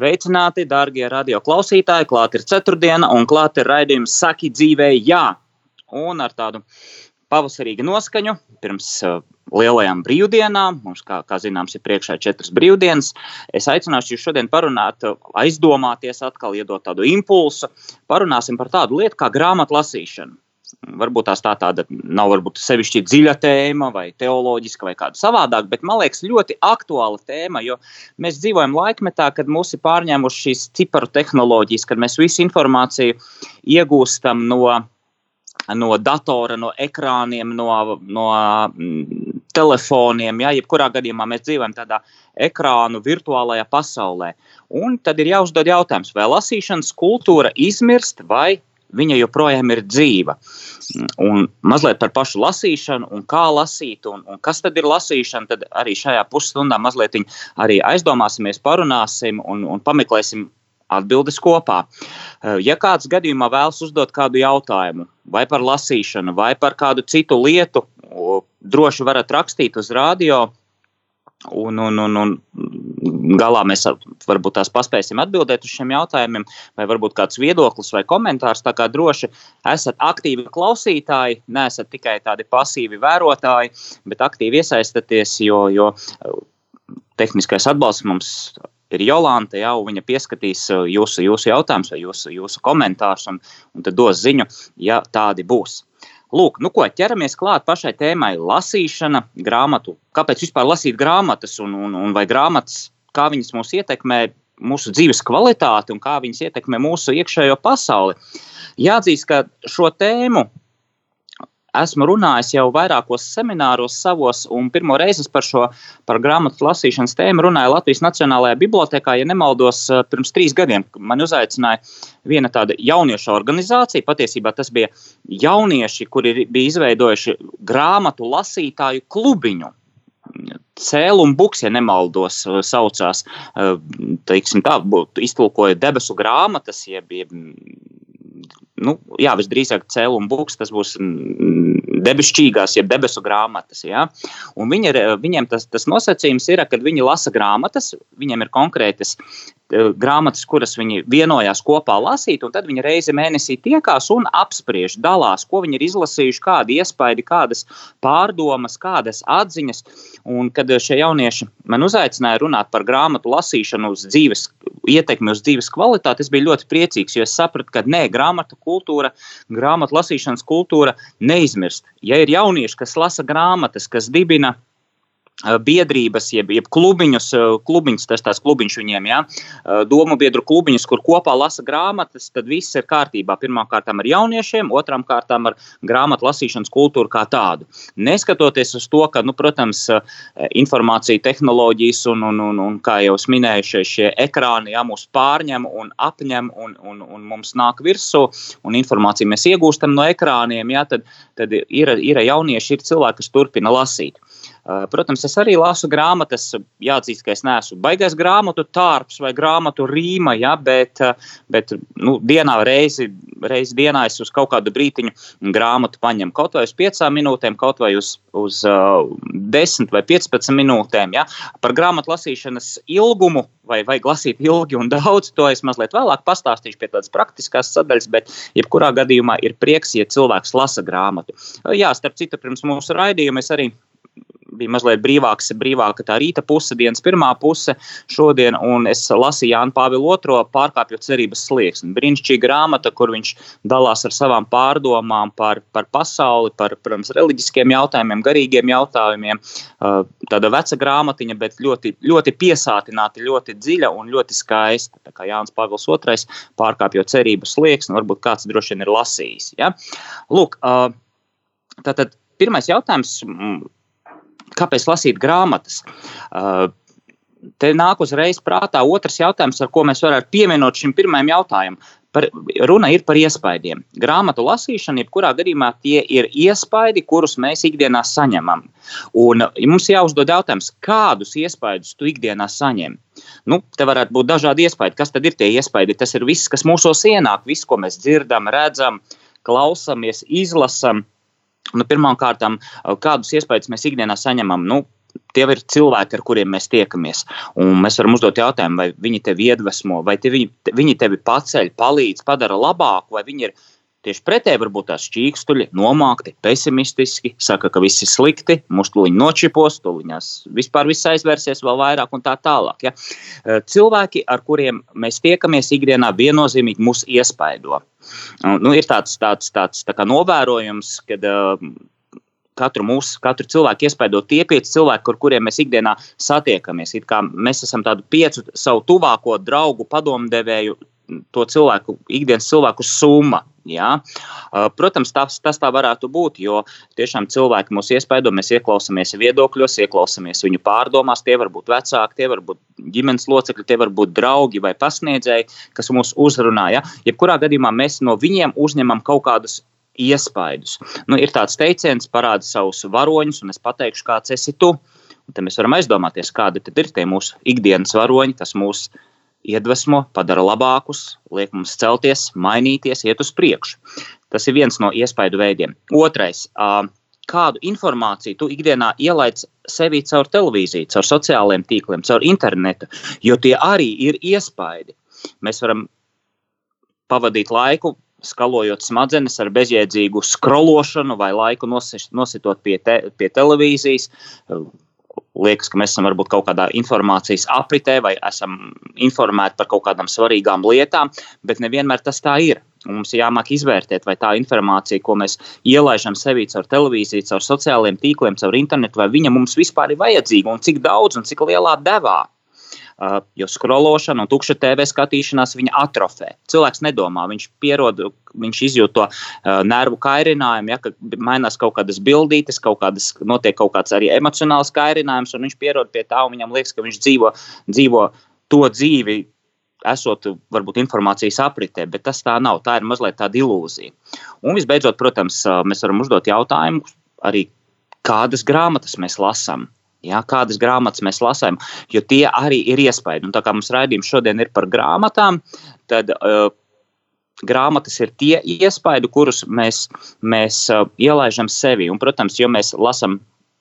Sveicināti, darbie radio klausītāji! Klāt ir ceturtdiena, un klāt ir raidījums Saki dzīvē, jā! Un ar tādu pavasarīgu noskaņu pirms uh, lielajām brīvdienām, mums, kā, kā zināms, ir priekšā četras brīvdienas. Es aicināšu jūs šodien parunāt, aizdomāties, atkal iedot tādu impulsu. Parunāsim par tādu lietu kā grāmatu lasīšanu varbūt tās tā tāda nav varbūt sevišķi dziļa tēma vai teoloģiska vai kāda savādāka, bet man liekas ļoti aktuāla tēma, jo mēs dzīvojam laikmetā, kad mūs ir pārņēmušas šīs ciparu tehnoloģijas, kad mēs visu informāciju iegūstam no, no datora, no ekrāniem, no, no mm, telefoniem. Ja? Jebkurā gadījumā mēs dzīvojam tādā ekrānu virtuālajā pasaulē. Un tad ir jāuzdod jautājums, vai lasīšanas kultūra izmirst vai viņa joprojām ir dzīva. Un mazliet par pašu lasīšanu, un kā lasīt, un, un kas tad ir lasīšana, tad arī šajā pusstundā mazliet arī aizdomāsimies, parunāsim un, un pameklēsim atbildes kopā. Eh, ja kāds gadījumā vēlas uzdot kādu jautājumu, vai par lasīšanu, vai par kādu citu lietu, droši varat rakstīt uz radio Un, un, un, un galā mēs varbūt tās paspēsim atbildēt uz šiem jautājumiem, vai varbūt kāds viedoklis vai komentārs. Tā kā droši esat aktīvi klausītāji, neesat tikai tādi pasīvi vērotāji, bet aktīvi iesaistaties, jo, jo tehniskais atbalsts mums ir Jolanta, jau viņa pieskatīs jūsu, jūsu jautājumus vai jūsu, jūsu komentārus un, un tad dos ziņu, ja tādi būs. Lūk, nu ko, ķeramies klāt pašai tēmai - lasīšana, grāmatu. Kāpēc vispār lasīt grāmatas un, un, un vai grāmatas, kā viņas mūs ietekmē, mūsu dzīves kvalitāti un kā viņas ietekmē mūsu iekšējo pasauli? Jāatzīst, ka šo tēmu esmu runājis jau vairākos semināros savos, un pirmo reizi par šo par grāmatu lasīšanas tēmu runāju Latvijas Nacionālajā bibliotekā, ja nemaldos, eh, pirms trīs gadiem. Man uzaicināja viena tāda jauniešu organizācija. Patiesībā tas bija jaunieši, kuri bija izveidojuši grāmatu lasītāju klubiņu. Cēluma buks, ja nemaldos, eh, saucās. Eh, teiksim, tā iztulkoja debesu grāmatas, jeb, jeb nu, jā, visdrīzāk cēluma būks, tas būs debesšķīgās, jeb debesu grāmatas. Ja? Un viņi ir, viņiem tas, tas nosacījums ir, ka viņi lasa grāmatas, viņiem ir konkrētas Eh, grāmatas, kuras viņi vienojās kopā lasīt, un tad viņi reizi mēnesī tiekās un apspriež, dalās, ko viņi ir izlasījuši, kādi iespaidi, kādas pārdomas, kādas atziņas. Un, kad šie jaunieši man uzaicināja runāt par grāmatu lasīšanu uz dzīves, ietekmi uz dzīves kvalitāti, es biju ļoti priecīgs, jo es sapratu, ka nē, grāmatu kultūra, grāmatu lasīšanas kultūra neizmirst. Ja ir jaunieši, kas lasa grāmatas, kas dibina biedrības, jeb, jeb klubiņus, eh, klubiņus, tas tās klubiņš viņiem, ja, eh, domu biedru klubiņus, kur kopā lasa grāmatas, tad viss ir kārtībā. Pirmkārt ar jauniešiem, otrām kārtām ar grāmatu lasīšanas kultūru kā tādu. Neskatoties uz to, ka, nu, protams, informācija tehnoloģijas un, un, un, un kā jau es minēju, šie, šie ekrāni ja, mūs pārņem un apņem un, un, un mums nāk virsū, un informāciju mēs iegūstam no ekrāniem, ja, tad, tad ir, ir jaunieši, ir cilvēki, kas turpina lasīt. Eh, protams, es arī lasu grāmatas. Jāatzīst, ka es neesmu baigais grāmatu tārps vai grāmatu rīma, ja, bet, eh, bet nu, dienā reizi, reizi dienā es uz kaut kādu brītiņu grāmatu paņemu. Kaut vai uz piecām minūtēm, kaut vai uz, uz uh, desmit vai piecpadsmit minūtēm. Ja. Par grāmatu lasīšanas ilgumu vai vajag lasīt ilgi un daudz, to es mazliet vēlāk pastāstīšu pie tādas praktiskās sadaļas, bet jebkurā gadījumā ir prieks, ja cilvēks lasa grāmatu. Jā, starp citu, pirms mūsu raidījuma es arī bija mazliet brīvāks, brīvāka tā rīta puse, dienas pirmā puse šodien, un es lasīju Jānu Pāvilu II pārkāpjot cerības slieksni. Brīnišķīga grāmata, kur viņš dalās ar savām pārdomām par, par pasauli, par, protams, reliģiskiem jautājumiem, garīgiem jautājumiem. Uh, tāda veca grāmatiņa, bet ļoti, ļoti piesātināta, ļoti dziļa un ļoti skaista. Tā kā Jānis Pāvils II pārkāpjot cerības slieksni, varbūt kāds droši vien ir lasījis. Ja? Lūk, uh, tātad pirmais jautājums kāpēc lasīt grāmatas? Uh, te nāk uzreiz prātā otrs jautājums, ar ko mēs varētu pievienot šim pirmajam jautājumam. Par, runa ir par iespaidiem. Grāmatu lasīšana, jebkurā gadījumā, tie ir iespaidi, kurus mēs ikdienā saņemam. Un mums jāuzdod jautājums, kādus iespaidus tu ikdienā saņem? Nu, te varētu būt dažādi iespaidi. Kas tad ir tie iespaidi? Tas ir viss, kas mūsos ienāk, viss, ko mēs dzirdam, redzam, klausāmies, izlasām. Nu, Pirmkārt, kādus iespaidus mēs ikdienā saņemam? Nu, Tie ir cilvēki, ar kuriem mēs tiekamies. Un mēs varam uzdot jautājumu, vai viņi tevi iedvesmo, vai te viņi, viņi tevi paceļ, palīdz, padara labāku, vai viņi ir tieši pretēji, varbūt tās čīkstuļi, nomākti, pesimistiski, saka, ka viss ir slikti, tuliņi nočipos, tuliņās vispār viss aizvērsies vēl vairāk un tā tālāk. Ja? Cilvēki, ar kuriem mēs tiekamies ikdienā, viennozīmīgi mūs iespaido. Nu, ir tāds, tāds, tāds tā novērojums, kad katru mūsu, katru cilvēku iespaido tie pieci cilvēki, ar kuriem mēs ikdienā satiekamies. It kā mēs esam tādu piecu savu tuvāko draugu, padomdevēju, to cilvēku, ikdienas cilvēku summa. Ja? Protams, tas, tas tā varētu būt, jo tiešām cilvēki mūs iespaido, mēs ieklausāmies viedokļos, ieklausāmies viņu pārdomās. Tie var būt vecāki, tie var būt ģimenes locekļi, tie var būt draugi vai pasniedzēji, kas mūs uzrunā. Ja? Jebkurā gadījumā mēs no viņiem uzņemam kaut kādus iespaidus. Nu, ir tāds teiciens, parādi savus varoņus, un es pateikšu, kāds esi tu. Un tad mēs varam aizdomāties, kādi ir tie mūsu ikdienas varoņi, kas mūs iedvesmo, padara labākus, liek mums celties, mainīties, iet uz priekšu. Tas ir viens no iespaidu veidiem. Otrais. Kādu informāciju tu ikdienā ielaic sevī caur televīziju, caur sociālajiem tīkliem, caur internetu, jo tie arī ir iespaidi. Mēs varam pavadīt laiku skalojot smadzenes ar bezjēdzīgu skrološanu vai laiku nositot pie, te, pie televīzijas. Liekas, ka mēs esam varbūt kaut kādā informācijas apritē vai esam informēti par kaut kādām svarīgām lietām, bet nevienmēr tas tā ir. Un mums ir jāmāk izvērtēt, vai tā informācija, ko mēs ielaidām sevī caur televīziju, caur sociālajiem tīkliem, caur internetu, vai viņa mums vispār ir vajadzīga un cik daudz un cik lielā devā. Uh, jo skrološana un tukša TV skatīšanās viņa atrofē. Cilvēks nedomā, viņš pierod, viņš izjūt to uh, nervu kairinājumu, ja, ka mainās kaut kādas bildītes, kaut kādas, notiek kaut kāds arī emocionāls kairinājums, un viņš pierod pie tā, un viņam liekas, ka viņš dzīvo, dzīvo to dzīvi, esot varbūt informācijas apritē, bet tas tā nav. Tā ir mazliet tāda ilūzija. Un visbeidzot, protams, uh, mēs varam uzdot jautājumu arī, kādas grāmatas mēs lasām. Ja, kādas grāmatas mēs lasām, jo tie arī ir. Un tā kā mums raidījums šodien ir par grāmatām, tad uh, grāmatas ir tie iespaidi, kurus mēs, mēs uh, ielaidām sevi. Un, protams, jo mēs lasām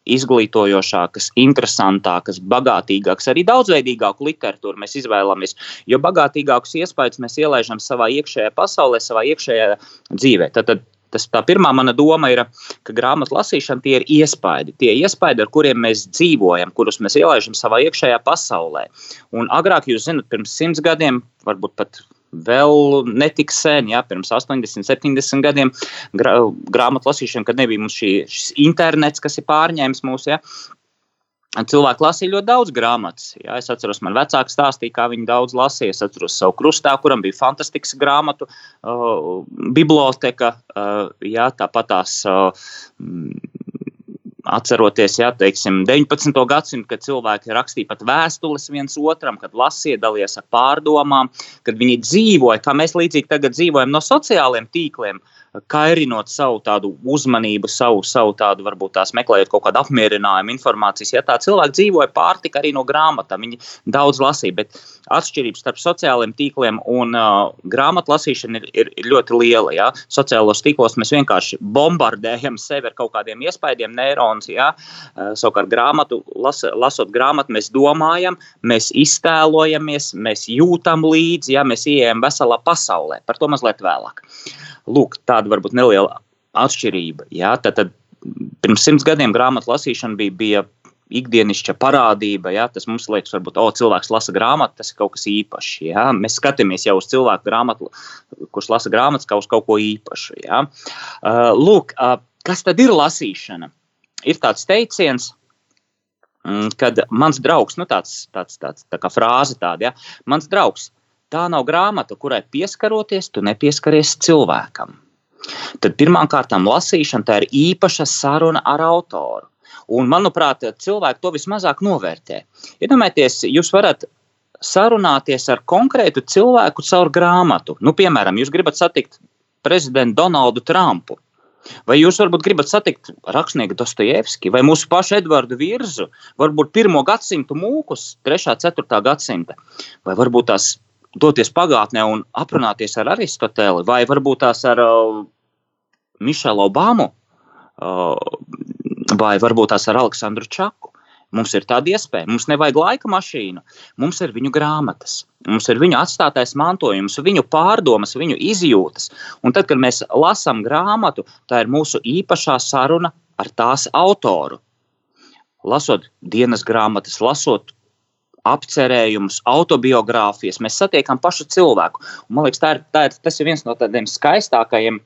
izglītojošākas, interesantākas, bagātīgākas, arī daudzveidīgāku literatūru mēs izvēlamies, jo bagātīgākus iespaidus mēs ielaidām savā iekšējā pasaulē, savā iekšējā dzīvē. Tad, tad Tas, tā pirmā mana doma ir, ka grāmatu lasīšana tie ir iespaidi. Tie iespaidi, ar kuriem mēs dzīvojam, kurus mēs ielaidām savā iekšējā pasaulē. Un agrāk, jūs zinat, pirms simts gadiem, varbūt pat vēl netik sen, ja, pirms 80, 70 gadiem, grā, grāmatu lasīšana, kad nebija mums šī, šis internets, kas ir pārņēmis mūsu. Ja, Cilvēki lasīja ļoti daudz grāmatas. Jā, es atceros, man vecāki stāstīja, kā viņi daudz lasīja. Es atceros savu krustā, kuram bija fantastisks grāmatu uh, biblioteka. Uh, jā, tāpat tās. Uh, Atceroties, ja teiksim, 19. gadsimtu, kad cilvēki rakstīja pat vēstules viens otram, kad lasīja, dalījās ar pārdomām, kad viņi dzīvoja, kā mēs līdzīgi tagad dzīvojam no sociāliem tīkliem. Uh, kairinot savu tādu uzmanību, savu, savu tādu, varbūt tās meklējot kaut kādu apmierinājumu, informācijas. Ja tā cilvēki dzīvoja pārtika arī no grāmatām, viņi daudz lasīja, bet atšķirības starp sociālajiem tīkliem un uh, grāmatu lasīšanu ir, ir ļoti liela. Ja? Sociālos tīklos mēs vienkārši bombardējam sevi ar kaut kādiem iespaidiem, neironus. Ja? Uh, savukārt, grāmatu, las, lasot grāmatu, mēs domājam, mēs iztēlojamies, mēs jūtam līdzi, ja mēs ieejam veselā pasaulē. Par to mazliet vēlāk. Lūk, tāda varbūt neliela atšķirība. Jā, tad, tad pirms simts gadiem grāmatu lasīšana bija, bija ikdienišķa parādība. Ja? Tas mums liekas, varbūt, o, cilvēks lasa grāmatu, tas ir kaut kas īpašs. Ja? Mēs skatāmies jau uz cilvēku grāmatu, kurš lasa grāmatas, kā uz kaut ko īpašu. Ja? Uh, lūk, uh, kas tad ir lasīšana? Ir tāds teiciens, mm, kad mans draugs, nu tāds, tāds, tāds tā kā frāze tāda, ja? mans draugs, Tā nav grāmata, kurai pieskaroties, tu nepieskaries cilvēkam. Tad pirmkārt, lasīšana tā ir īpaša saruna ar autoru. Un, manuprāt, cilvēki to vismazāk novērtē. Iedomājieties, jūs varat sarunāties ar konkrētu cilvēku caur grāmatu. Nu, piemēram, jūs gribat satikt prezidentu Donaldu Trumpu. Vai jūs varbūt gribat satikt rakstnieku Dostojevski vai mūsu pašu Edvardu Virzu, varbūt pirmo gadsimtu mūkus, 3. un 4. gadsimta, vai varbūt tās doties pagātnē un aprunāties ar Aristoteli, vai varbūt tās ar uh, Mišelu Obamu, uh, vai varbūt tās ar Aleksandru Čaku. Mums ir tāda iespēja. Mums nevajag laika mašīnu. Mums ir viņu grāmatas, mums ir viņu atstātais mantojums, viņu pārdomas, viņu izjūtas. Un tad, kad mēs lasām grāmatu, tā ir mūsu īpašā saruna ar tās autoru. Lasot dienas grāmatas, lasot apcerējumus, autobiogrāfijas, mēs satiekam pašu cilvēku. Un, man liekas, tā ir, tā ir, tas ir viens no tādiem skaistākajiem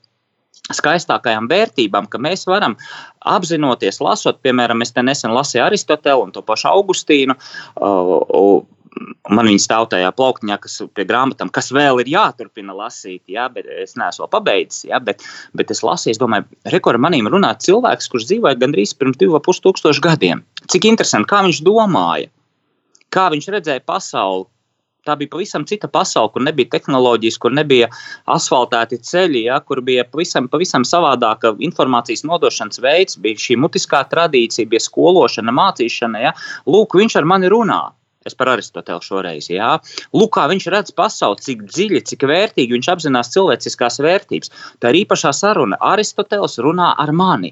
skaistākajām vērtībām, ka mēs varam apzinoties, lasot, piemēram, es te nesen lasīju Aristotelu un to pašu Augustīnu. Uh, man viņa stāv tajā plauktiņā, kas pie grāmatām, kas vēl ir jāturpina lasīt, ja, bet es neesmu pabeidzis. Ja, bet, bet es lasīju, es domāju, rekur manīm runā cilvēks, kurš dzīvoja gandrīz pirms divu pusi tūkstošu gadiem. Cik interesanti, kā viņš domāja, kā viņš redzēja pasauli, tā bija pavisam cita pasaule, kur nebija tehnoloģijas, kur nebija asfaltēti ceļi, ja, kur bija pavisam, pavisam savādāka informācijas nodošanas veids, bija šī mutiskā tradīcija, bija skološana, mācīšana. Ja. Lūk, viņš ar mani runā. Es par Aristotelu šoreiz. Jā. Lūk, kā viņš redz pasauli, cik dziļi, cik vērtīgi viņš apzinās cilvēciskās vērtības. Tā ir īpašā saruna. Aristotels runā ar mani.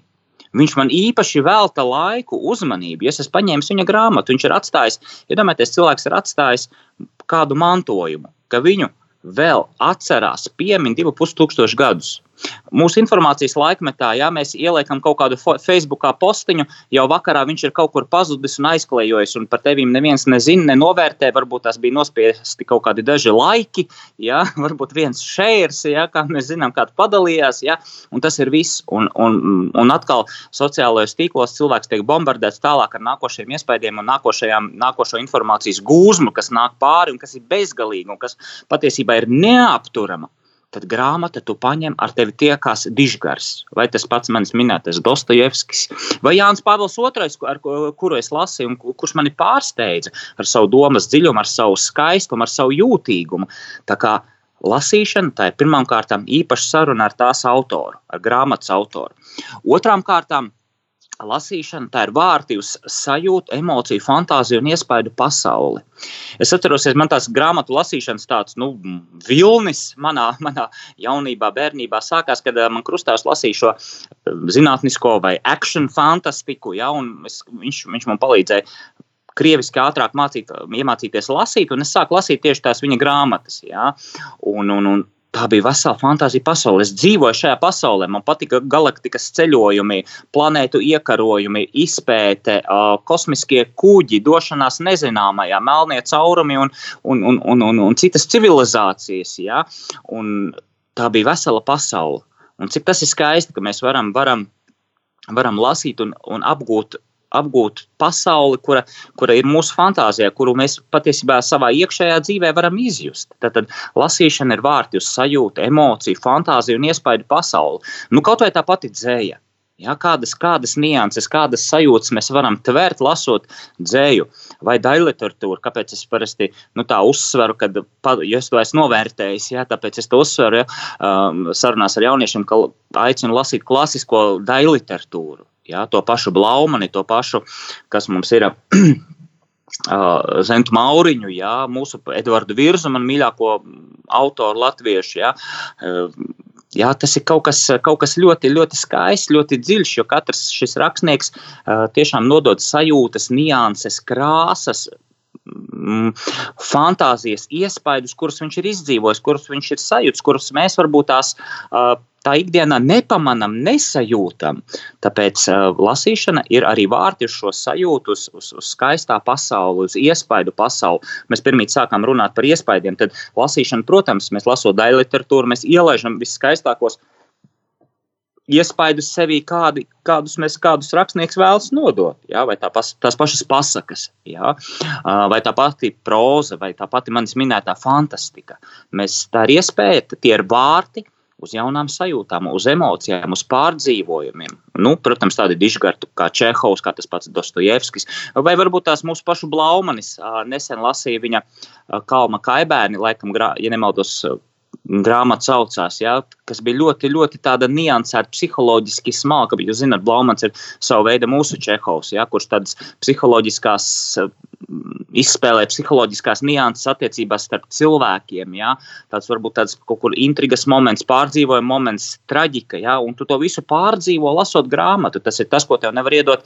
Viņš man īpaši velta laiku, uzmanību. Ja es esmu paņēmis viņa grāmatu, viņš ir atstājis, iedomājieties, ja cilvēks ir atstājis kādu mantojumu, ka viņu vēl atcerās, piemin divu pusotru gadus. Mūsu informācijas laikmetā, ja mēs ieliekam kaut kādu Facebook postiņu, jau vakarā viņš ir kaut kur pazudis un aizklējojis, un par tevi neviens nezina, nenovērtē. Varbūt tās bija nospiesti kaut kādi daži laiki, ja? varbūt viens šērs, ja? kā mēs zinām, kāds padalījās, ja? un tas ir viss. Un, un, un atkal sociālajos tīklos cilvēks tiek bombardēts tālāk ar nākošiem iespējām un nākošo informācijas gūzmu, kas nāk pāri un kas ir bezgalīga un kas patiesībā ir neapturama tad grāmata tu paņem ar tevi tiekās dižgars. Vai tas pats manis minētais Dostojevskis, vai Jānis Pāvils II, ar kuru es lasīju, un kurš mani pārsteidza ar savu domas dziļumu, ar savu skaistumu, ar savu jūtīgumu. Tā kā lasīšana, tā ir pirmām kārtām īpaša saruna ar tās autoru, ar grāmatas autoru. Otrām kārtām lasīšana, tā ir vārti uz sajūtu, emociju, fantāziju un iespaidu pasauli. Es atceros, ka man tās grāmatu lasīšanas tāds nu, vilnis manā, manā jaunībā, bērnībā sākās, kad man krustās lasīja šo zinātnisko vai action fantastiku, ja, es, viņš, viņš man palīdzēja krieviski ātrāk mācīt, iemācīties lasīt, un es sāku lasīt tieši tās viņa grāmatas. Ja? Un, un, un Tā bija vesela fantāzija pasaule. Es dzīvoju šajā pasaulē. Man patika galaktikas ceļojumi, planētu iekarojumi, izpēte, kosmiskie kuģi, došanās nezināmajā, melnie caurumi un, un, un, un, un, un citas civilizācijas. Ja? Un tā bija vesela pasaule. Un cik tas ir skaisti, ka mēs varam, varam, varam lasīt un, un apgūt apgūt pasauli, kura, kura ir mūsu fantāzijā, kuru mēs patiesībā savā iekšējā dzīvē varam izjust. Tad, tad lasīšana ir vārti uz sajūtu, emociju, fantāziju un iespaidu pasauli. Nu, kaut vai tā pati dzēja. Ja, kādas, kādas nianses, kādas sajūtas mēs varam tvērt, lasot dzēju vai daļu literatūru. Kāpēc es parasti nu, tā uzsveru, kad ja es to esmu novērtējis, ja, tāpēc es to uzsveru ja, um, sarunās ar jauniešiem, ka aicinu lasīt klasisko daļu literatūru. Ja, to pašu Blaumani, to pašu, kas mums ir. Uh, Zentu Mauriņu, jā, mūsu Edvardu Virzu, man mīļāko autoru latviešu. Jā. Uh, jā, tas ir kaut kas, kaut kas ļoti, ļoti skaists, ļoti dziļš, jo katrs šis rakstnieks uh, tiešām nodod sajūtas, nianses, krāsas, mm, fantāzijas, iespaidus, kurus viņš ir izdzīvojis, kurus viņš ir sajūtis, kurus mēs varbūt tās uh, tā ikdienā nepamanām, nesajūtam. Tāpēc uh, lasīšana ir arī vārti uz šo sajūtu, uz, uz, uz skaistā pasauli, uz iespaidu pasauli. Mēs pirmie sākām runāt par iespaidiem, tad lasīšana, protams, mēs lasot daļu literatūru, mēs ielaižam viskaistākos iespaidus sevī, kādi, kādus mēs kādus rakstnieks vēlas nodot. Ja? Vai tā pas, tās pašas pasakas, ja? vai tā pati proza, vai tā pati manis minētā fantastika. Mēs, tā ir iespēja, tie ir vārti uz jaunām sajūtām, uz emocijām, uz pārdzīvojumiem. Nu, protams, tādi dižgarti kā Čehovs, kā tas pats Dostojevskis, vai varbūt tās mūsu pašu Blaumanis. Nesen lasīja viņa Kalma kaibēni, laikam, ja nemaldos, grāmata saucās, ja, kas bija ļoti, ļoti tāda niansēta, psiholoģiski smalka. Jūs zināt, Blaumans ir sava veida mūsu Čehovs, ja, kurš tādas psiholoģiskās izspēlē psiholoģiskās nianses attiecībās starp cilvēkiem. Ja? Tāds varbūt tāds kaut kur intrigas moments, pārdzīvojuma moments, traģika. Ja? Un tu to visu pārdzīvo, lasot grāmatu. Tas ir tas, ko tev nevar iedot.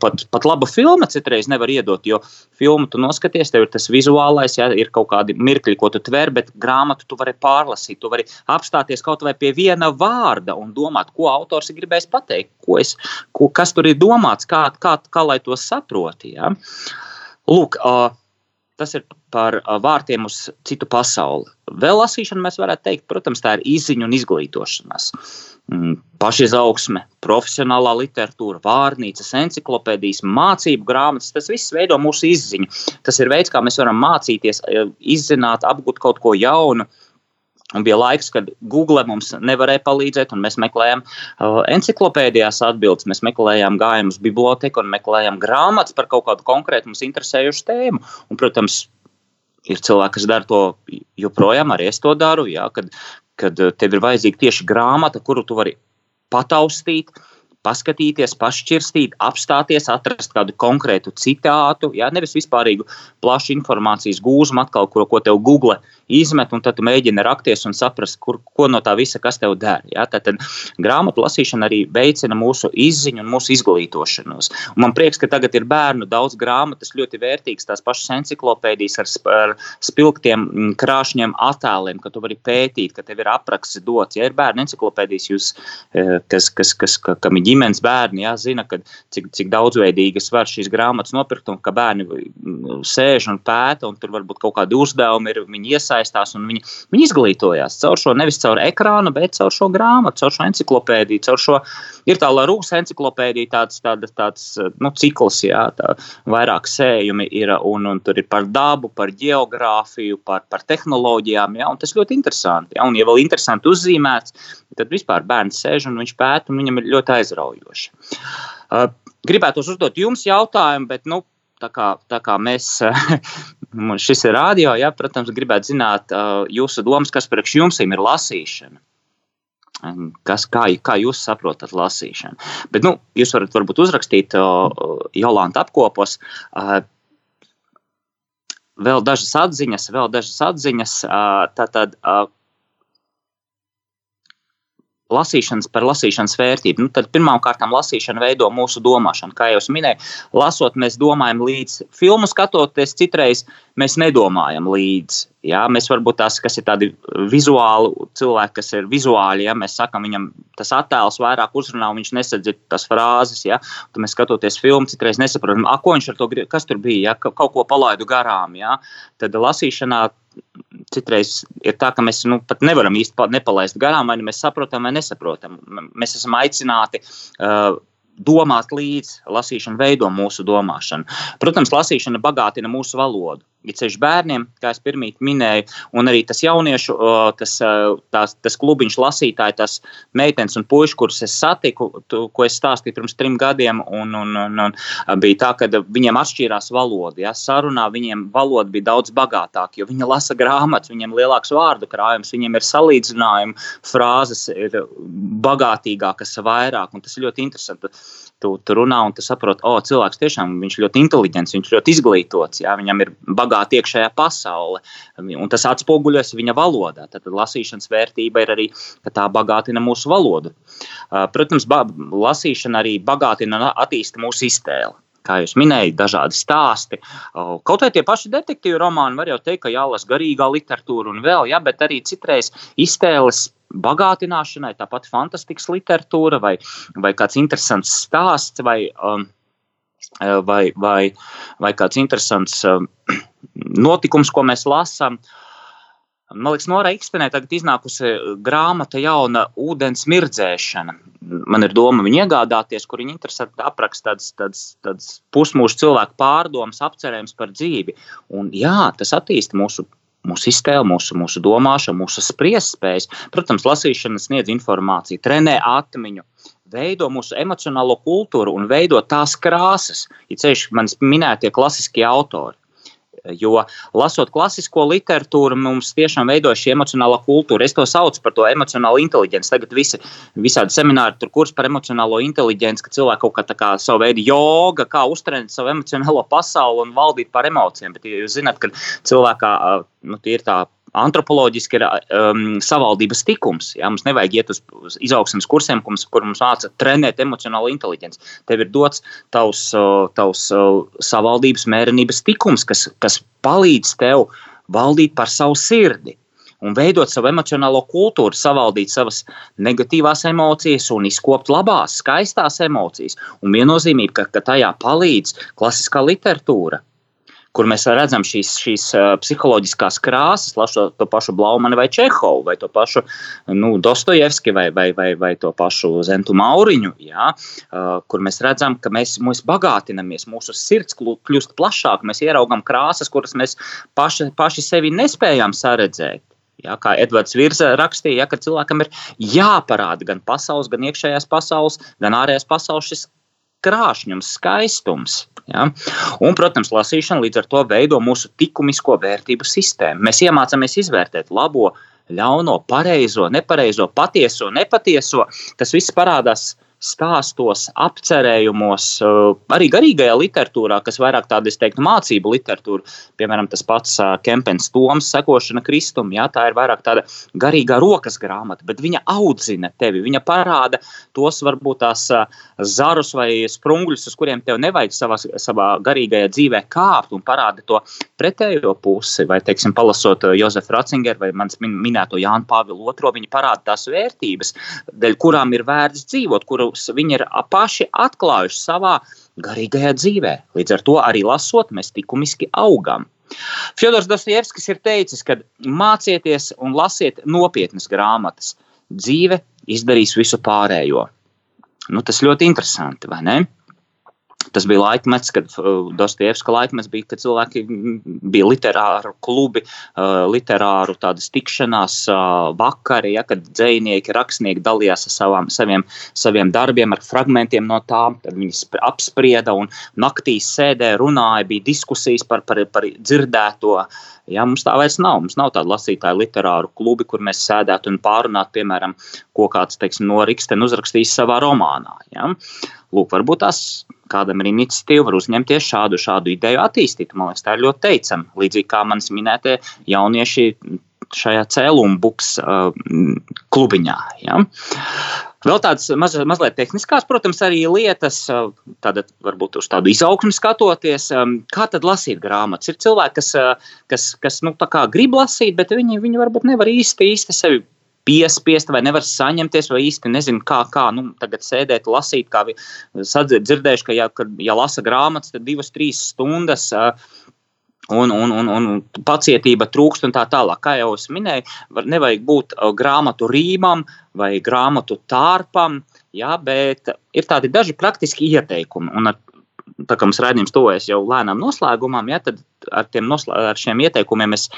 Pat, pat laba filma citreiz nevar iedot, jo filmu tu noskaties, tev ir tas vizuālais, ja? ir kaut kādi mirkļi, ko tu tver, bet grāmatu tu vari pārlasīt. Tu vari apstāties kaut vai pie viena vārda un domāt, ko autors ir gribējis pateikt, ko es, ko, kas tur ir domāts, kā, kā, kā lai to saproti. Ja? Lūk, tas ir par vārtiem uz citu pasauli. Vēl lasīšana, mēs varētu teikt, protams, tā ir izziņa un izglītošanās. Mm, pašizaugsme, profesionālā literatūra, vārnīcas, encyklopēdijas, mācību grāmatas, tas viss veido mūsu izziņu. Tas ir veids, kā mēs varam mācīties, izzināt, apgūt kaut ko jaunu, Un bija laiks, kad Google mums nevarēja palīdzēt, un mēs meklējām uh, encyklopēdijās atbildes, mēs meklējām gājumu uz biblioteku un meklējām grāmatas par kaut kādu konkrētu mums interesējušu tēmu. Un, protams, ir cilvēki, kas dara to joprojām, arī es to daru. Jā, kad, kad tev ir vajadzīga tieši grāmata, kuru tu vari pataustīt, paskatīties, pašķirstīt, apstāties, atrast kādu konkrētu citātu, jā, nevis vispārīgu plašu informācijas gūzmu, atkal, ko, ko tev Google izmet, un tad tu mēģini rakties un saprast, kur, ko no tā visa, kas tev der. Jā. Tad grāmatu lasīšana arī veicina mūsu izziņu un mūsu izglītošanos. Un man prieks, ka tagad ir bērnu daudz grāmatas, ļoti vērtīgas, tās pašas encyklopēdijas ar, ar spilgtiem mm, krāšņiem attēliem, ka tu vari pētīt, ka tev ir apraksts dots. Ja ir bērnu encyklopēdijas, jūs, eh, kas, kas, kas, ka, kam ir ģimenes bērni, jā, zina, ka, cik, cik daudzveidīgas var šīs grāmatas nopirkt, un ka bērni mm, sēž un pēta, un tur varbūt kaut kādi uzdevumi ir, viņi iesaistās iesaistās un viņi, viņi izglītojās caur šo nevis caur ekrānu, bet caur šo grāmatu, caur šo encyklopēdiju, caur šo ir tā Larūs encyklopēdija, tāds, tāda, tāds nu, cikls, jā, tā, vairāk sējumi ir, un, un tur ir par dabu, par geogrāfiju, par, par tehnoloģijām, jā, tas ļoti interesanti, jā, un ja vēl interesanti uzzīmēts, tad vispār bērns sēž un viņš pēta, un viņam ir ļoti aizraujoši. Uh, gribētu uzdot jums jautājumu, bet nu, tā kā, tā kā mēs, šis ir rādio, ja, protams, gribētu zināt jūsu domas, kas priekš jums ir lasīšana. Kas, kā, kā jūs saprotat lasīšanu? Bet, nu, jūs varat varbūt uzrakstīt Jolanta apkopos. Vēl dažas atziņas, vēl dažas atziņas. Tātad, lasīšanas par lasīšanas vērtību. Nu, tad pirmkārt, lasīšana veido mūsu domāšanu. Kā jau minēju, lasot, mēs domājam līdzi. Filmu skatoties, citreiz mēs nedomājam līdzi. Jā, mēs varbūt tās, kas ir tādi vizuāli cilvēki, kas ir vizuāli, ja mēs sakām, viņam tas attēls vairāk uzrunā, un viņš nesadzird tās frāzes. Ja, tad mēs skatoties filmu, citreiz nesaprotam, ko viņš ar to grib, kas tur bija, ja, kaut ko palaidu garām. Ja. Tad lasīšanā citreiz ir tā, ka mēs nu, pat nevaram īsti nepalaist garām, vai nu mēs saprotam vai nesaprotam. Mēs esam aicināti uh, domāt līdzi, lasīšana veido mūsu domāšanu. Protams, lasīšana bagātina mūsu valodu it sevišķi bērniem, kā es pirmie minēju, un arī tas jauniešu, tas, tās, tas klubiņš lasītāji, tas meitenes un puiši, kurus es satiku, tu, ko es stāstīju pirms trim gadiem, un, un, un, un bija tā, ka viņiem atšķīrās valoda. Ja? Sarunā viņiem valoda bija daudz bagātāka, jo viņi lasa grāmatas, viņiem ir lielāks vārdu krājums, viņiem ir salīdzinājumi, frāzes ir bagātīgākas vairāk, un tas ir ļoti interesanti tu, tu runā un tu saproti, o, cilvēks tiešām viņš ļoti inteliģents, viņš ļoti izglītots, jā, viņam ir bagāta iekšējā pasaule, un tas atspoguļojas viņa valodā. Tad lasīšanas vērtība ir arī, ka tā bagātina mūsu valodu. Protams, lasīšana arī bagātina un attīsta mūsu iztēli kā jūs minējāt, dažādi stāsti. Kaut vai tie paši detektīvu romāni, var jau teikt, ka jālasa garīgā literatūra un vēl, ja, bet arī citreiz iztēles bagātināšanai, tāpat fantastikas literatūra vai, vai kāds interesants stāsts vai, um, vai, vai, vai kāds interesants um, notikums, ko mēs lasām. Man liekas, Nora Ikstenē tagad iznākusi grāmata jauna ūdens mirdzēšana. Man ir doma viņu iegādāties, kur viņa interesanti apraksta tādas, tādas, tādas pusmūža cilvēku pārdomas, apcerējums par dzīvi. Un jā, tas attīsta mūsu mūsu iztēle, mūsu, mūsu domāšana, mūsu spriestspējas. Protams, lasīšana sniedz informāciju, trenē atmiņu, veido mūsu emocionālo kultūru un veido tās krāsas, ja ceļš manis minētie klasiskie autori. Jo lasot klasisko literatūru, mums tiešām veido šī emocionālā kultūra. Es to saucu par to emocionālo inteligenci. Tagad visi, visādi semināri, tur kurs par emocionālo inteligenci, ka cilvēki kaut kā tā kā savu veidu joga, kā uztrenēt savu emocionālo pasauli un valdīt par emocijām. Bet ja jūs zināt, ka cilvēkā nu, ir tā antropoloģiski ir um, savaldības tikums. Ja? Mums nevajag iet uz, uz izaugsmes kursiem, kur mums, kur mums māca trenēt emocionālo inteligenci. Tev ir dots tavs, tavs savaldības mērenības tikums, kas, kas palīdz tev valdīt par savu sirdi. Un veidot savu emocionālo kultūru, savaldīt savas negatīvās emocijas un izkopt labās, skaistās emocijas. Un viennozīmīgi, ka, ka tajā palīdz klasiskā literatūra kur mēs redzam šīs, šīs psiholoģiskās krāsas, lasot to pašu Blaumanu vai Čehovu, vai to pašu nu, Dostojevski vai, vai, vai, vai to pašu Zentu Mauriņu, jā, kur mēs redzam, ka mēs, mēs bagātinamies, mūsu sirds kļūst plašāk, mēs ieraugam krāsas, kuras mēs paši, paši sevi nespējām saredzēt. Ja, kā Edvards Virza rakstīja, ja, ka cilvēkam ir jāparāda gan pasaules, gan iekšējās pasaules, gan ārējās pasaules šis krāšņums, skaistums. Ja? Un, protams, lasīšana līdz ar to veido mūsu likumisko vērtību sistēmu. Mēs iemācāmies izvērtēt labo, ļauno, pareizo, nepareizo, patieso, nepatieso. Tas viss parādās stāstos, apcerējumos, eh, arī garīgajā literatūrā, kas vairāk tāda, es teiktu, mācību literatūra, piemēram, tas pats eh, Kempens Toms, sekošana Kristum, jā, tā ir vairāk tāda garīgā rokas grāmata, bet viņa audzina tevi, viņa parāda tos varbūt tās eh, zarus vai sprungļus, uz kuriem tev nevajag savā, savā garīgajā dzīvē kāpt un parāda to pretējo pusi, vai, teiksim, palasot Jozefu Ratzingeru vai mans minēto Jānu Pāvilu II, viņi parāda tās vērtības, dēļ kurām ir vērts dzīvot, kuru kurus viņi ir paši atklājuši savā garīgajā dzīvē. Līdz ar to arī lasot, mēs likumiski augam. Fjodors Dostojevskis ir teicis, ka mācieties un lasiet nopietnas grāmatas. Dzīve izdarīs visu pārējo. Nu, tas ļoti interesanti, vai ne? Tas bija laikmets, kad uh, Dostojevska laikmets bija, kad cilvēki bija literāru klubi, uh, literāru tādas tikšanās uh, vakari, ja, kad dzēnieki, rakstnieki dalījās ar savām, saviem, saviem darbiem, ar fragmentiem no tām, tad viņi apsprieda un naktīs sēdē runāja, bija diskusijas par, par, par dzirdēto. Ja, mums tā vairs nav. Mums nav tāda lasītāja literāru klubi, kur mēs sēdētu un pārunātu, piemēram, ko kāds teiksim, no Rikstena uzrakstījis savā romānā. Ja. Lūk, varbūt tās kādam ir iniciatīva, var uzņemties šādu, šādu ideju attīstīt. Man liekas, tā ir ļoti teicama. Līdzīgi kā manis minētie jaunieši šajā cēlumbuks uh, klubiņā. Ja? Vēl tādas maz, mazliet tehniskās, protams, arī lietas, uh, tāda varbūt uz tādu izaugsmu skatoties, um, kā tad lasīt grāmatas. Ir cilvēki, kas, uh, kas, kas nu, grib lasīt, bet viņi, viņi varbūt nevar īsti, īsti sevi piespiest, vai nevar saņemties, vai īsti nezinu, kā, kā nu, tagad sēdēt, lasīt. Kā dzirdējuši, ka, ja, kad, ja lasa grāmatas, tad divas, trīs stundas. Un, un, un, un pacietība trūkst, un tā tālāk. Kā jau es minēju, var, nevajag būt grāmatu rīmam vai grāmatu tārpam, jā, bet ir tādi daži praktiski ieteikumi. Un ar tā kā mums rādījums tuvojas jau lēnām noslēgumam, ja, tad ar, noslē, ar šiem ieteikumiem mēs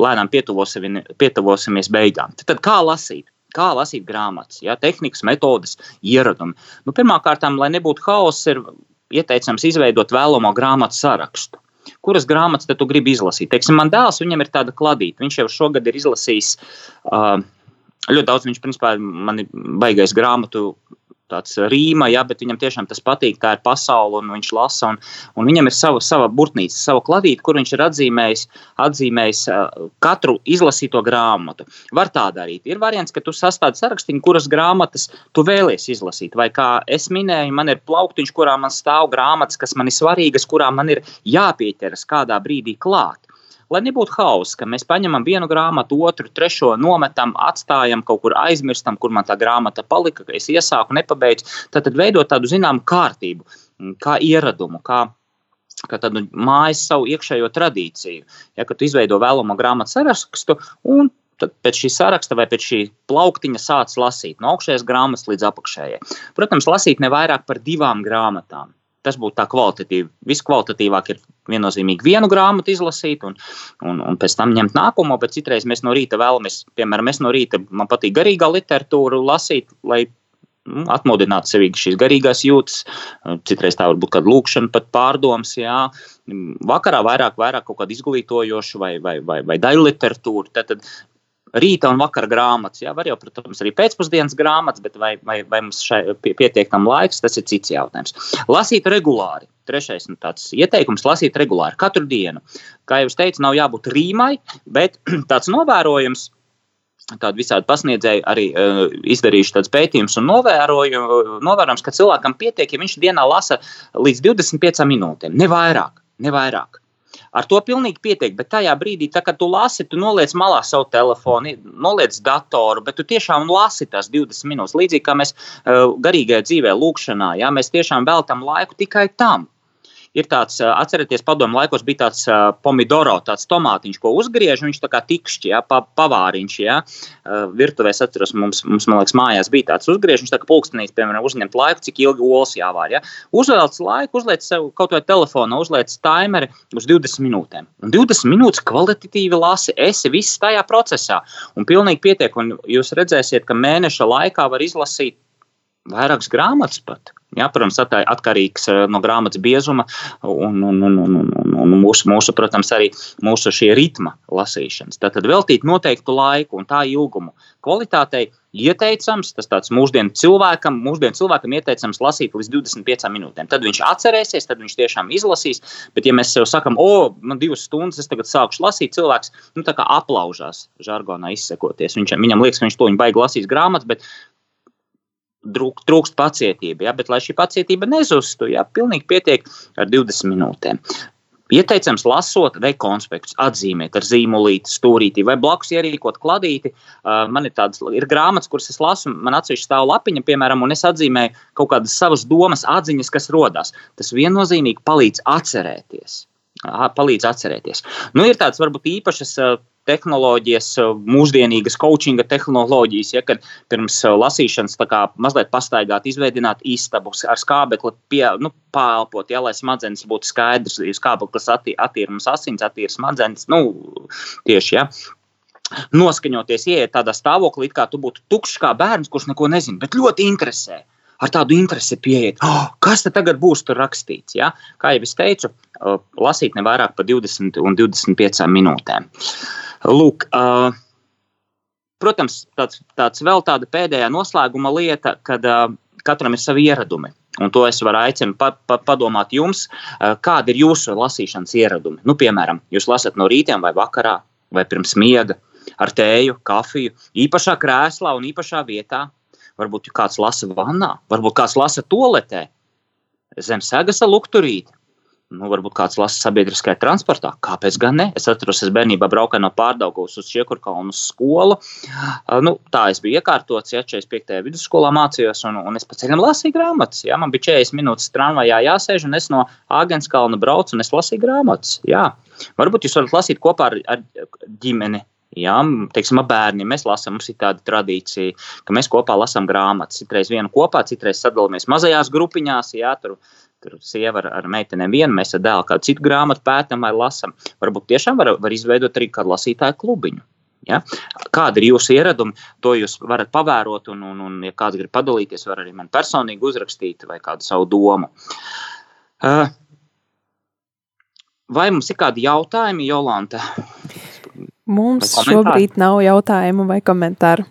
lēnām pietuvosimies beigām. Tad, kā lasīt? Kā lasīt grāmatas, ja, tehnikas, metodes, ieradumi. Nu, Pirmkārt, lai nebūtu haoss, ir ieteicams izveidot vēlamo grāmatu sarakstu. Kuras grāmatas tu gribi izlasīt? Teiksim, man dēls, viņam ir tāda kladīta. Viņš jau šogad ir izlasījis uh, ļoti daudz. Viņš, principā, man ir baigais grāmatu tāds rīma, ja, bet viņam tiešām tas patīk, tā ir pasaule, un viņš lasa, un, un viņam ir sava, sava burtnīca, sava kladīte, kur viņš ir atzīmējis, atzīmējis katru izlasīto grāmatu. Var tā darīt. Ir variants, ka tu sastādi sarakstu, kuras grāmatas tu vēlies izlasīt, vai kā es minēju, man ir plauktiņš, kurā man stāv grāmatas, kas man ir svarīgas, kurām man ir jāpieķeras kādā brīdī klāt lai nebūtu hauss, ka mēs paņemam vienu grāmatu, otru, trešo, nometam, atstājam, kaut kur aizmirstam, kur man tā grāmata palika, ka es iesāku, nepabeidzu. Tad, tad veidot tādu zināmu kārtību, kā ieradumu, kā kā tādu mājas savu iekšējo tradīciju. Ja, tu izveido vēlamo grāmatu sarakstu, un tad pēc šī saraksta vai pēc šī plauktiņa sāc lasīt no augšējās grāmatas līdz apakšējai. Protams, lasīt ne vairāk par divām grāmatām. Tas būtu tā kvalitatīvi. Viskvalitatīvāk ir viennozīmīgi vienu grāmatu izlasīt, un, un, un pēc tam ņemt nākamo. Bet citreiz mēs no rīta vēlamies, piemēram, es no rīta man patīk garīgā literatūra lasīt, lai nu, atmodināt sevi šīs garīgās jūtas. Citreiz tā var būt kāda lūkšana, pat pārdoms. Jā. Vakarā vairāk, vairāk kaut kāda izglītojoša vai, vai, vai, vai daļu literatūra. Tad, tad rīta un vakara grāmatas. Jā, var jau, protams, arī pēcpusdienas grāmatas, bet vai, vai, vai mums šai pietiek tam laiks, tas ir cits jautājums. Lasīt regulāri. Trešais nu, ieteikums - lasīt regulāri katru dienu. Kā jau es teicu, nav jābūt rīmai, bet tāds novērojums. Tādi visādi pasniedzēji arī uh, izdarījuši tādus pētījumus un novērojums, ka cilvēkam pietiek, ja viņš dienā lasa līdz 25 minūtēm, ne vairāk. Ne vairāk. Ar to pilnīgi pietiek, bet tajā brīdī, tā, kad tu lasi, tu noliec malā savu telefonu, noliec datoru, bet tu tiešām lasi tās 20 minūtes. Līdzīgi kā mēs uh, garīgajā dzīvē, lūkšanā, ja, mēs tiešām veltam laiku tikai tam ir tāds, atcerieties, padomu laikos bija tāds pomidoro, tāds tomātiņš, ko uzgriež, viņš tā kā tikšķi, ja, pa, pavāriņš, ja, virtuvē, es atceros, mums, mums, man liekas, mājās bija tāds uzgriež, viņš tā kā pulkstenīs, piemēram, uzņemt laiku, cik ilgi olas jāvār, ja. Uzvelc laiku, uzliec sev kaut vai telefonu, uzliec taimeri uz 20 minūtēm. Un 20 minūtes kvalitatīvi lasi, esi viss tajā procesā, un pilnīgi pietiek, un jūs redzēsiet, ka mēneša laikā var izlasīt vairākas grāmatas pat. Jā, protams, atkarīgs eh, no grāmatas biezuma un, un, un, un, un, un mūsu, mūsu, protams, arī mūsu šī ritma lasīšanas. Tad veltīt noteiktu laiku un tā ilgumu kvalitātei ieteicams, tas tāds mūsdienu cilvēkam, mūsdienu cilvēkam ieteicams lasīt līdz 25 minūtēm. Tad viņš atcerēsies, tad viņš tiešām izlasīs. Bet, ja mēs sev sakām, o, man divas stundas, es tagad sākušu lasīt, cilvēks nu, aplaužās, žargonā izsakoties. Viņš, viņam liekas, ka viņš to baigi lasīs grāmatas, bet trūkst pacietība. Ja? Bet, lai šī pacietība nezustu, ja? pilnīgi pietiek ar 20 minūtēm. Ieteicams, lasot, veikt konspektus, atzīmēt ar zīmolīti, stūrīti vai blakus ierīkot kladīti. Uh, man ir tādas ir grāmatas, kuras es lasu, man atsevišķi stāv lapiņa, piemēram, un es atzīmēju kaut kādas savas domas, atziņas, kas rodas. Tas viennozīmīgi palīdz atcerēties. Palīdz atcerēties. Nu, ir tādas varbūt īpašas tehnoloģijas, eh, mūsdienīgas coachinga tehnoloģijas, ja, kad pirms eh, lasīšanas kā, mazliet pastaigāt, izveidot istabu ar skābekli, pie, nu, pāelpot, ja, lai smadzenes būtu skaidrs, skābeklis attīra mums asins, attīra smadzenes. Nu, tieši, ja. Noskaņoties, ieiet tādā stāvoklī, kā tu būtu tukšs kā bērns, kurš neko nezina, bet ļoti interesē. Ar tādu interesi pieiet, oh, kas tad tagad būs tur rakstīts. Ja? Kā jau es teicu, eh, lasīt ne vairāk par 20 un 25 minūtēm. Uh, Lūk, uh, protams, tāds, tāds vēl tāda pēdējā noslēguma lieta, kad uh, katram ir savi ieradumi. Un to es varu aicināt, pa, pa, padomāt jums, uh, kādi ir jūsu lasīšanas ieradumi. Nu, piemēram, jūs lasat no rīta vai vakarā, vai pirms miega, ar tēju, kafiju, īpašā krēslā un īpašā vietā. Varbūt kāds lasa vannā, varbūt kāds lasa toaletē, zem segas lukturīti. Nu, varbūt kāds lasa sabiedriskajā transportā. Kāpēc gan ne? Es atceros, es bērnībā braucu no Pārdaugavas uz Čiekurkalnu skolu. Nu, tā es biju iekārtots, ja 45. vidusskolā mācījos, un, un es pa ceļam lasīju grāmatas. Jā. Man bija 40 minūtes tramvajā jāsēž, un es no Āgenskalna braucu, un es lasīju grāmatas. Jā. Varbūt jūs varat lasīt kopā ar, ar ģimeni. Jā, teiksim, ar bērniem mēs lasām, mums ir tāda tradīcija, ka mēs kopā lasām grāmatas. Citreiz vienu kopā, citreiz sadalāmies mazajās grupiņās. Jā, tur Tur sieva ar, ar meitenēm vienu, mēs ar dēlu kādu citu grāmatu pētām vai lasām. Varbūt tiešām var, var izveidot arī kādu lasītāju klubiņu. Ja? Kādi ir jūsu ieradumi, to jūs varat pavērot, un, un, un ja kāds grib padalīties, var arī man personīgi uzrakstīt vai kādu savu domu. Uh, vai mums ir kādi jautājumi, Jolanta? Mums šobrīd nav jautājumu vai komentāru.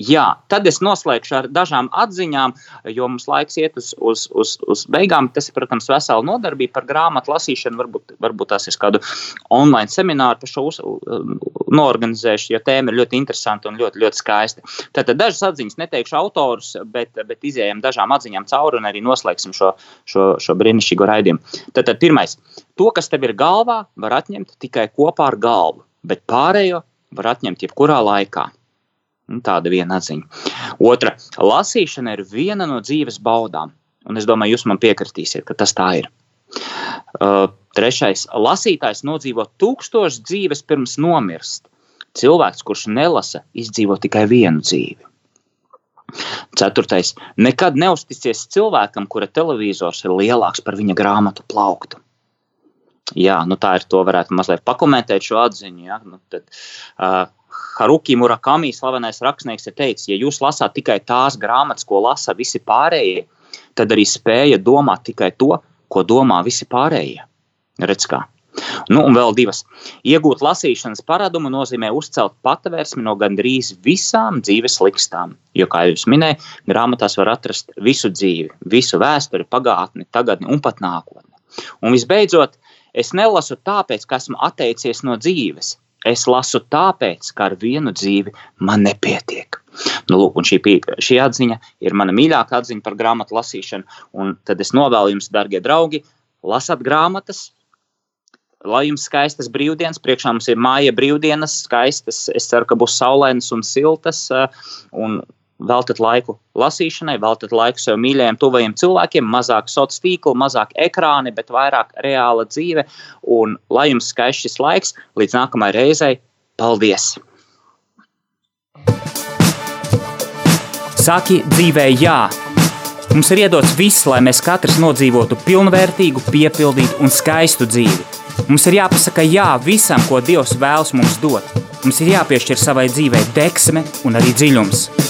Jā, tad es noslēgšu ar dažām atziņām, jo mums laiks iet uz, uz, uz, uz beigām. Tas ir, protams, vesela nodarbība par grāmatu lasīšanu. Varbūt, varbūt tās ir kādu online semināru par šo uz, noorganizējuši, jo tēma ir ļoti interesanta un ļoti, ļoti skaista. Tātad dažas atziņas, neteikšu autorus, bet, bet izējām dažām atziņām cauri un arī noslēgsim šo, šo, šo brīnišķīgo raidījumu. Tātad pirmais, to, kas tev ir galvā, var atņemt tikai kopā ar galvu, bet pārējo var atņemt jebkurā laikā. Nu, tāda viena atziņa. Otra - lasīšana ir viena no dzīves baudām. Un es domāju, jūs man piekritīsiet, ka tas tā ir. Uh, trešais - lasītājs nodzīvo tūkstošus dzīves pirms nomirst. Cilvēks, kurš nelasa, izdzīvo tikai vienu dzīvi. Ceturtais. Nekad neusticies cilvēkam, kura televizors ir lielāks par viņa grāmatu plauktu. Jā, nu tā ir. To varētu mazliet pakomentēt šo atziņu. Ja? Nu, tad, uh, Haruki Murakami, slavenais rakstnieks, ir teicis, ja jūs lasāt tikai tās grāmatas, ko lasa visi pārējie, tad arī spēja domāt tikai to, ko domā visi pārējie. Redz kā. Nu, un vēl divas. Iegūt lasīšanas paradumu nozīmē uzcelt patvērsmi no gandrīz visām dzīves likstām. Jo, kā jau minēju, grāmatās var atrast visu dzīvi, visu vēsturi, pagātni, tagadni un pat nākotni. Un visbeidzot, es nelasu tāpēc, ka esmu atteicies no dzīves. Es lasu tāpēc, ka ar vienu dzīvi man nepietiek. Nu, lūk, šī, šī atziņa ir mana mīļākā atziņa par grāmatu lasīšanu. Un tad es novēlu jums, darbie draugi, lasat grāmatas, Lai jums skaistas brīvdienas, priekšā mums ir māja brīvdienas, skaistas. Es ceru, ka būs saulainas un siltas. Un veltat laiku lasīšanai, veltat laiku sev mīļajiem, tuvajiem cilvēkiem, mazāk sociālo tīklu, mazāk ekrāni, bet vairāk reāla dzīve. Un lai jums skaists šis laiks, līdz nākamajai reizei, paldies! Saki dzīvē, jā! Mums ir iedots viss, lai mēs katrs nodzīvotu pilnvērtīgu, piepildītu un skaistu dzīvi. Mums ir jāpasaka jā visam, ko Dievs vēlas mums dot. Mums ir jāpiešķir savai dzīvei deksme un arī dziļums.